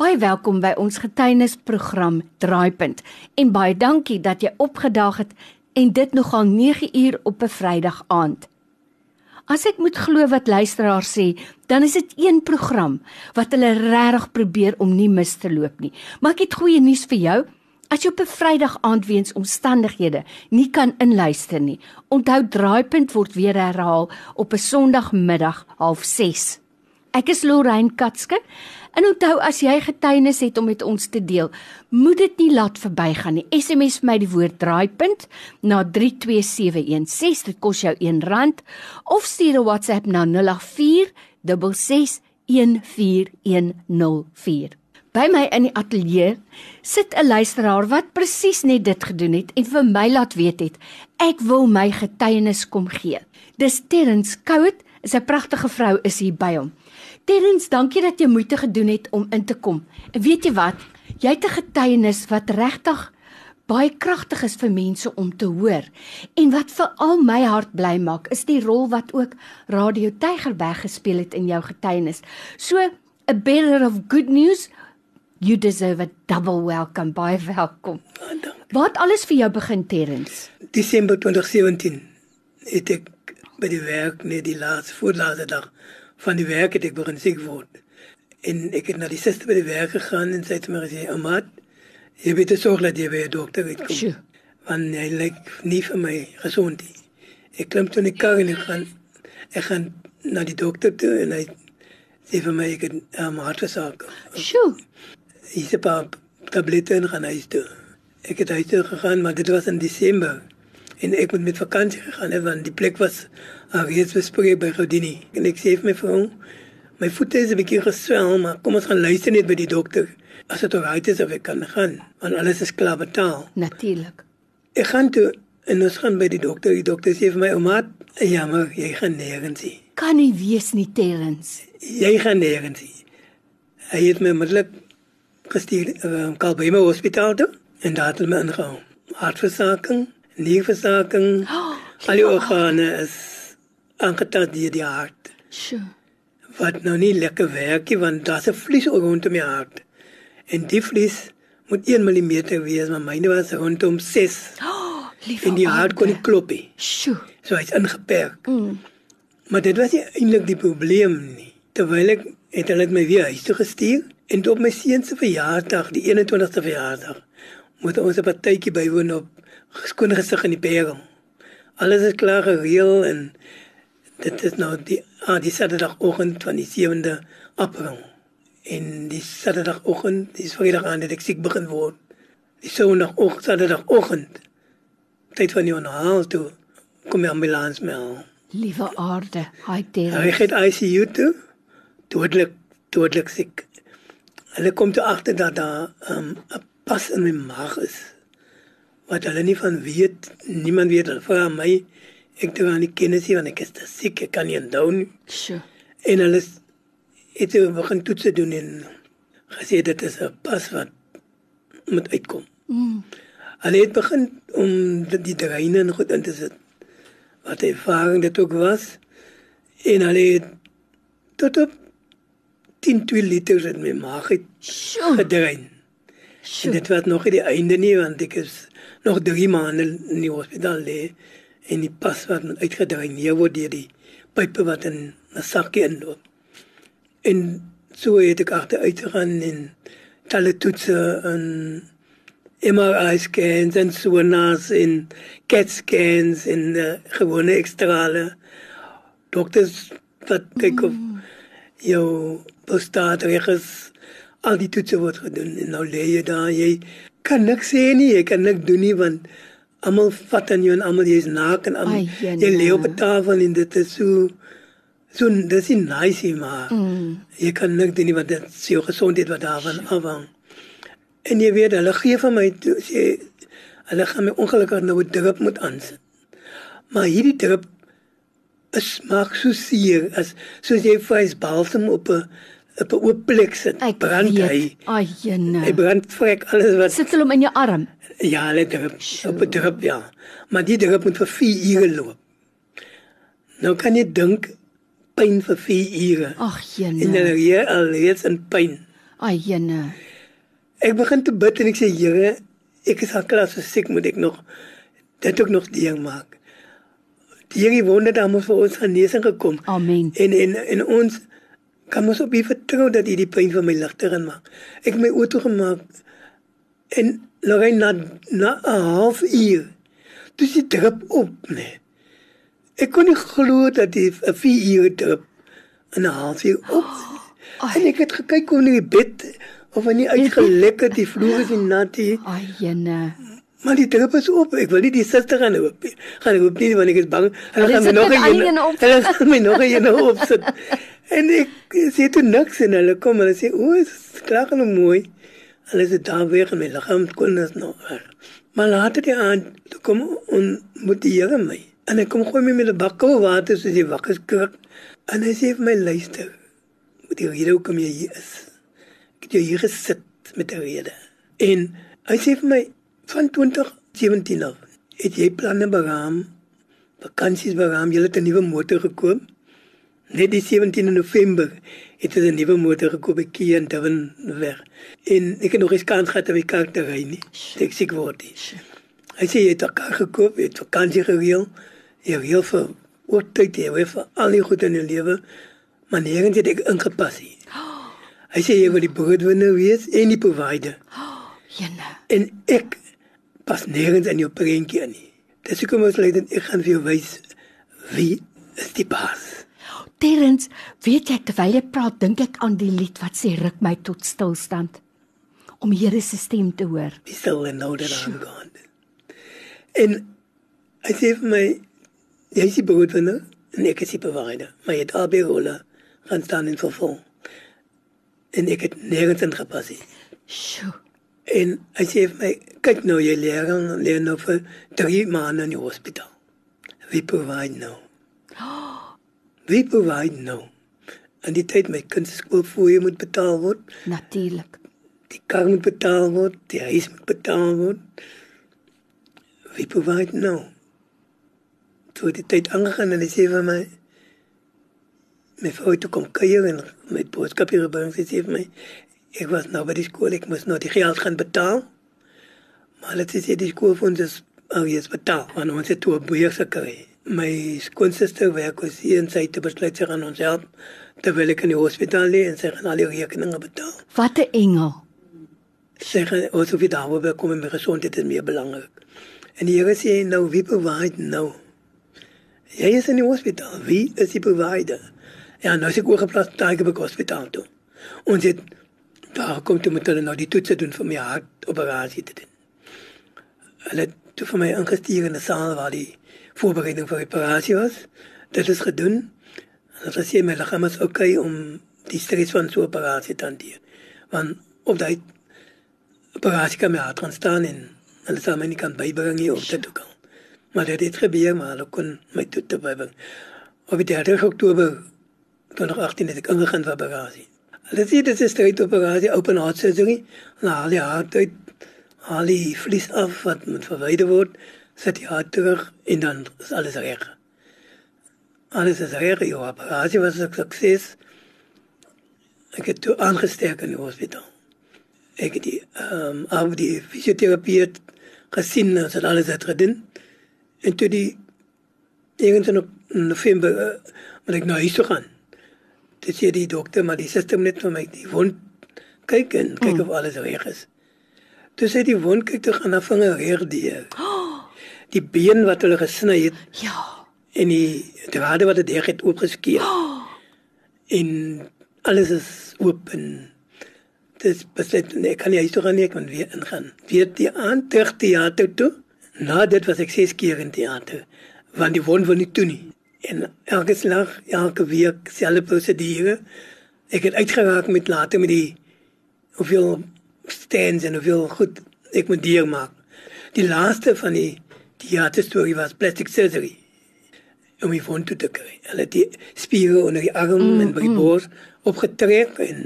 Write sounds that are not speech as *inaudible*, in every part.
Baie welkom by ons getuienisprogram Draaipunt en baie dankie dat jy opgedaag het en dit nogal 9 uur op 'n Vrydag aand. As ek moet glo wat luisteraars sê, dan is dit een program wat hulle regtig probeer om nie mis te loop nie. Maar ek het goeie nuus vir jou. As jy op 'n Vrydag aand weens omstandighede nie kan inluister nie, onthou Draaipunt word weer herhaal op 'n Sondagmiddag 06:30. Ek is Lorraine Katske. En onthou as jy getuienis het om met ons te deel, moet dit nie laat verbygaan nie. SMS vir my die woord draaipunt na 32716. Dit kos jou R1 of stuur 'n WhatsApp na 0846614104. By my in die ateljee sit 'n luisteraar wat presies net dit gedoen het en vir my laat weet het ek wil my getuienis kom gee. Dis Terrence Cout, is 'n pragtige vrou is hier by hom. Terrens, dankie dat jy moeite gedoen het om in te kom. En weet jy wat? Jy het 'n getuienis wat regtig baie kragtig is vir mense om te hoor. En wat vir al my hart bly maak, is die rol wat ook Radio Tygerberg gespeel het in jou getuienis. So, a bearer of good news, you deserve a double welcome. Baie welkom. Ja, wat alles vir jou begin, Terrens? Desember 2017 het ek by die werk net die laaste voorlaaste dag van die werk het ek begin siek word. En ek het na die suster by die werk gegaan en sy het my gesê, "Amat, jy moet sorg dat jy by 'n dokter uitkom." Sjoe. Want hy lyk nie vir my gesond nie. Ek klim toe in die kar en ek gaan ek gaan na die dokter toe en hy sê vir my ek het 'n um, hartversaking. Sjoe. Hy sê pa tablette en gaan huis toe. Ek het huis toe gegaan, maar dit was in Desember en ek moet met vakansie gegaan het want die plek was uh, reeds bespreek by Godini. En ek sê vir my vrou, my voete is 'n bietjie geswel, maar kom ons gaan luister net by die dokter. As dit oukei is of ek kan gaan, want alles is klaar betaal. Natuurlik. Ek gaan toe en ons gaan by die dokter. Die dokter sê vir my, "Ouma, jammer, jy gaan nêrens nie." Kan nie wees nie, Terrens. Jy gaan nêrens nie. Hy het my onmiddellik gestuur na uh, Kalbema Hospitaal toe en daar het hulle my ingehou. Hartversaking, nierversaking, *gasps* Oh, al die organe is aangetast deur die hart. Sjoe. Wat nou nie lekker werk nie want daar's 'n vlies rondom my hart. En die vlies moet 1 mm wees, maar myne was rondom 6 Oh, lief. en die hart kon nie klop nie. Sjoe. So hy's ingeperk. Mm. Maar dit was nie eintlik die probleem nie. Terwyl ek het hulle my weer huis toe gestuur en op my seun se verjaarsdag, die 21ste verjaarsdag, moet ons 'n partytjie bywoon op skoon gesig in die Parel. Alles is klaar gereël en dit is nou die ah, die Saterdagoggend van die 7de April. En die Saterdagoggend, dis Vrydag aan dat ek siek begin word. Die Sondagoggend, Saterdagoggend. Tyd van die onhaal toe kom die ambulans my al. Liewe aarde, hy Hy Terrens. het ICU toe. Dodelik, dodelik siek. Hulle kom toe agter dat daar um, 'n pas in my maag is. Wat hulle nie van weet, niemand weet hulle vra my. Ek toe aan die kennis hier want ek is te siek, ek kan nie onthou nie. Sjoe. En hulle het toe begin toetse doen en gesê dit is 'n pas wat moet uitkom. Mm. Hulle het begin om die, die dreine en goed in te sit. Wat ervaring dit ook was. En hulle het tot op 10 2 liter in my maag het Sjoe. gedrein. Sjoe. dit was nog nie die einde nie want ek is nog 3 maande in die hospitaal lê en die pas wat moet uitgedreineer word deur die pype wat in 'n sakkie inloop. En so het ek agter uitgegaan en talle toetse en MRI scans en sonars en CAT scans en uh, gewone ekstrale dokters wat kyk of jou prostaat reg is al die toetse word gedoen en nou lê jy daar jy kan niks sê nie jy kan niks doen nie want almal vat aan jou en almal jy's naak en almal jene. jy lê op 'n tafel en dit is so so dis nie nice nie maar Mm. jy kan niks doen nie want dit is jou gesondheid wat daarvan afhang en jy weet hulle gee vir my toe sê hulle gaan my ongelukkig nou 'n drip moet aansit maar hierdie drip is maak so seer as soos jy vleis balsam op 'n op 'n oop plek sit Ek brand hy weet. Ai, jene. hy brand vrek alles wat Sit hulle hom in jou arm. ja hulle drip op 'n drip ja maar die drip moet vir 4 ure loop nou kan jy dink pyn vir 4 ure Ag, en jene. dan hier al reeds in pyn Ai jene. Ek begin te bid en ek sê Here, ek is al klaar so siek moet ek nog dit ook nog ding maak. Die Here wonder dan moet vir ons genesing gekom. Amen. En en en ons kan mos op U vertrou dat U die pyn van my ligter gaan maak. Ek het my oë toe gemaak en Lorraine na na 'n half uur. Dis die drup op, nee. Ek kon nie glo dat die 'n 4 uur drup in 'n half uur op. Oh, en ek het gekyk hoe in die bed of hy nie uitgelek het die vloer is nat hier. Ai jene. Maar die drup is op. Ek wil nie die suster gaan hoop nie. Gaan hoop nie want ek is bang. Hulle gaan my nog een. Hulle gaan my nog een opsit. *laughs* En ek sê toe niks en hulle kom hulle sê o, is klaar en mooi. Hulle sê daar weer en my liggaam kon is nog weg. Maar later die aand toe kom on moet die Here my. En ek kom gooi my met 'n bak koue water soos die wakker skrik. En hy sê vir my luister. Moet die rede hoekom jy hier is. Ek het jou hier gesit met 'n rede. En hy sê vir my van 2017 af het jy planne beraam, vakansies beraam, jy het 'n nuwe motor gekoop. Net die 17 November het hy 'n nuwe motor gekoop by Kia in Durban weg. En ek het nog eens kans gehad om die kar te ry nie. Ek siek word. Hy sê jy het 'n kar gekoop, jy het vakansie gereël, jy reël vir oortyd, jy reël vir al die goed in jou lewe, maar nêrens het ek ingepas nie. *gasps* Hy sê jy wil die breadwinner wees en die provider. *gasps* Jene. En ek pas nêrens in jou prentjie in nie. Dis hoekom ons lei dat ek gaan vir jou wys wie is die baas. Terrens, weet jy terwyl jy praat, dink ek aan die lied wat sê ruk my tot stilstand om Here se stem te hoor. Be still and know that I'm God. En hy sê vir my jy is die breadwinner en ek is die provider, maar jy het albei rolle gaan staan in vervul. En ek het nêrens ingepas nie. Sjoe. En hy sê vir my, kyk nou jy leer leer nou vir 3 maande in die hospitaal. We provide nou. We provide nou. En die tyd my kind se skoolfooie moet betaal word, Natuurlik. die kar moet betaal word, die huis moet betaal word. We provide nou. Toe die tyd aangegaan en hy sê vir my my vrou toe kom kuier en met boodskap hier gebring sy sê vir my ek was nou by die skool ek moes nou die geld gaan betaal maar dit is die skool van ons al is betaal want ons het toe 'n boer gekry my skoonsister werk as hier en sy het besluit sy gaan ons help terwyl ek in die hospitaal lê en sy gaan al die rekeninge betaal. Wat 'n engel. sy gaan ons hoef nie daaroor kom en my gesondheid is meer belangrik. En die Here sê nou wie provide nou? Jy is in die hospitaal. Wie is die provider ja nou is ek oorgeplaas daar by die hospitaal toe. Ons het daar kom toe met hulle nou die toetse doen vir my hartoperasie te doen. Hulle het toe vir my ingestuur in 'n saal waar die voorbereiding vir die operasie was dit is gedoen en hulle sê my liggaam is oukei okay om die stres van so 'n operasie te hanteer want op daai operasie kan my hart staan en hulle sal my nie kan bybring hier op dit ook al maar dit het gebeur maar hulle kon my toe te bybring op die 30 Oktober 2018 het ek ingegaan vir operasie hulle sê dit is 'n operasie open heart surgery. En al die hart uit al die vlies af wat moet verwyder word sit die hart terug en dan is alles reg. Alles is reg die operasie was 'n sukses. Ek het toe aangesteek in die hospitaal ek het die ehm um, die fisioterapie het gesien en het alles het gedoen. En toe die irgendwann in November uh, moet ek na huis toe gaan. Dit sê die dokter maar die suster net vir my die wond kyk en kyk mm. of alles reg is. Toe sê die wond kyk toe gaan haar vinger reg deur die been wat hulle gesny het Ja. en die drade wat dit het oopgeskeur en alles is oop en dis besluit nee, ek kan nie huis toe gaan nie ek moet weer ingaan. Weer die aand terug teater toe. Na dit was ek 6 keer in teater want die wond wil nie toe nie. En elke slag elke week selfde prosedure. Ek het uitgeraak met later met die hoeveel stands en hoeveel goed ek moet deur maak die laaste van die teater storie was plastic surgery om die wond toe te kry. Hulle het die spiere onder die arm mm, en by die bors opgetrek en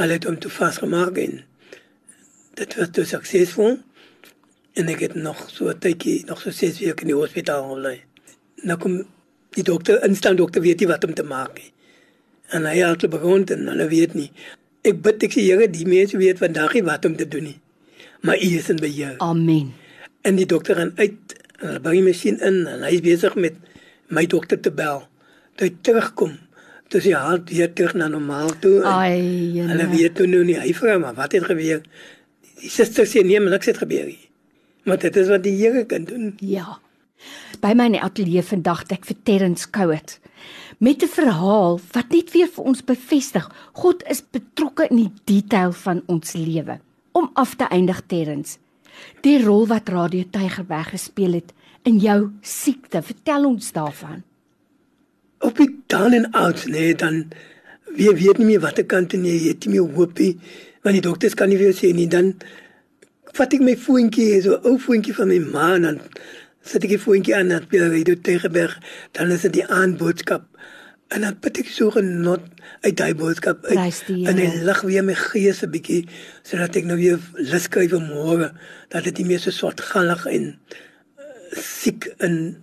hulle het hom toe vasgemaak en dit was toe suksesvol. En ek het nog so 'n tydjie, nog so 6 weke in die hospitaal gebly. Nou kom die dokter, instaan dokter weet nie wat om te maak nie. En hy het begin en hulle weet nie. Ek bid ek sê Here, die mense weet vandag nie wat om te doen nie. Maar U is in beheer. Amen. En die dokter gaan uit, hulle bring die masjien in en hy is besig met my dokter te bel. Toe hy terugkom, toe sy hart weer terug na normaal toe. en Ai, Hulle jene. weet toe nou nie, hy vra maar wat het gebeur? Die suster sê nee, niks het gebeur nie. Maar dit is wat die Here kan doen. Ja. By my in die ateljee vandag het ek vir Terrence Kouet met 'n verhaal wat net weer vir ons bevestig God is betrokke in die detail van ons lewe. Om af te eindig Terrence, die rol wat Radio Tygerberg gespeel het in jou siekte, vertel ons daarvan. Op die dan en ouds nee, dan wie weet nie meer watter kant nie, jy het nie meer hoop nie, want die dokters kan nie vir jou sê nie, dan vat ek my voetjie, so 'n ou voetjie van my ma en dan sit ek die voetjie aan by Radio Tegenberg, dan is dit die aanboodskap. En dan put ek so genot uit daai boodskap uit. En hy lig weer my gees 'n bietjie sodat ek nou weer lus kry vir môre dat dit nie meer so swartgallig en eh, siek en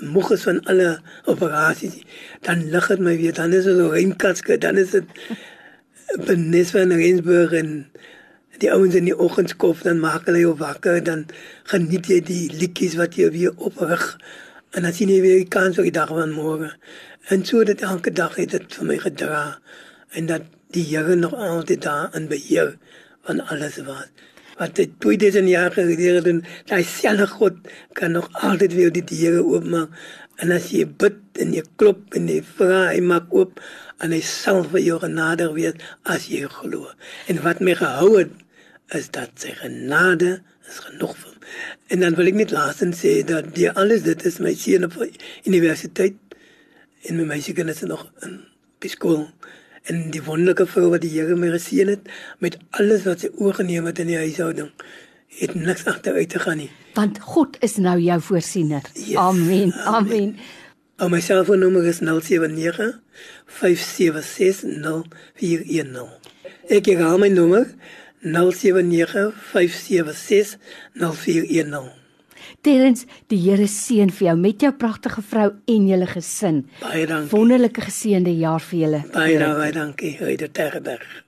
moeg is van alle operasies. Dan lig dit my weer, dan is dit so Reinkaske, dan is dit Benes van Rensburg en die ouens in die oggendskof dan maak hulle jou wakker dan geniet jy die liedjies wat jy weer oprig en dan sien jy weer die kans vir die dag van môre. En so dit elke dag het dit vir my gedra en dat die Here nog altyd daar in beheer van alles was. Wat dit 2000 jaar gelede doen, daai selfe God kan nog altyd weer die deure oopmaak. En as jy bid en jy klop en jy vra, hy maak oop en hy sal vir jou genadig wees as jy glo. En wat my gehou het is dat sy genade is genoeg vir. En dan wil ek net laasens sê dat die alles dit is my seun op universiteit en my meisiekinders is nog in skool en die wonderlike vrou wat die Here my geseën het met alles wat sy oorgeneem het in die huishouding het niks agteruit te gaan nie. Want God is nou jou voorsiener. Yes. Amen. Amen. Ou my selfoonnommer is 079 576 0410. Ek herhaal my nommer 079 576 0410. Terrence, die Here seën vir jou met jou pragtige vrou en julle gesin. Baie dankie. Wonderlike geseënde jaar vir julle. Baie baie dankie. Ryder Terberg.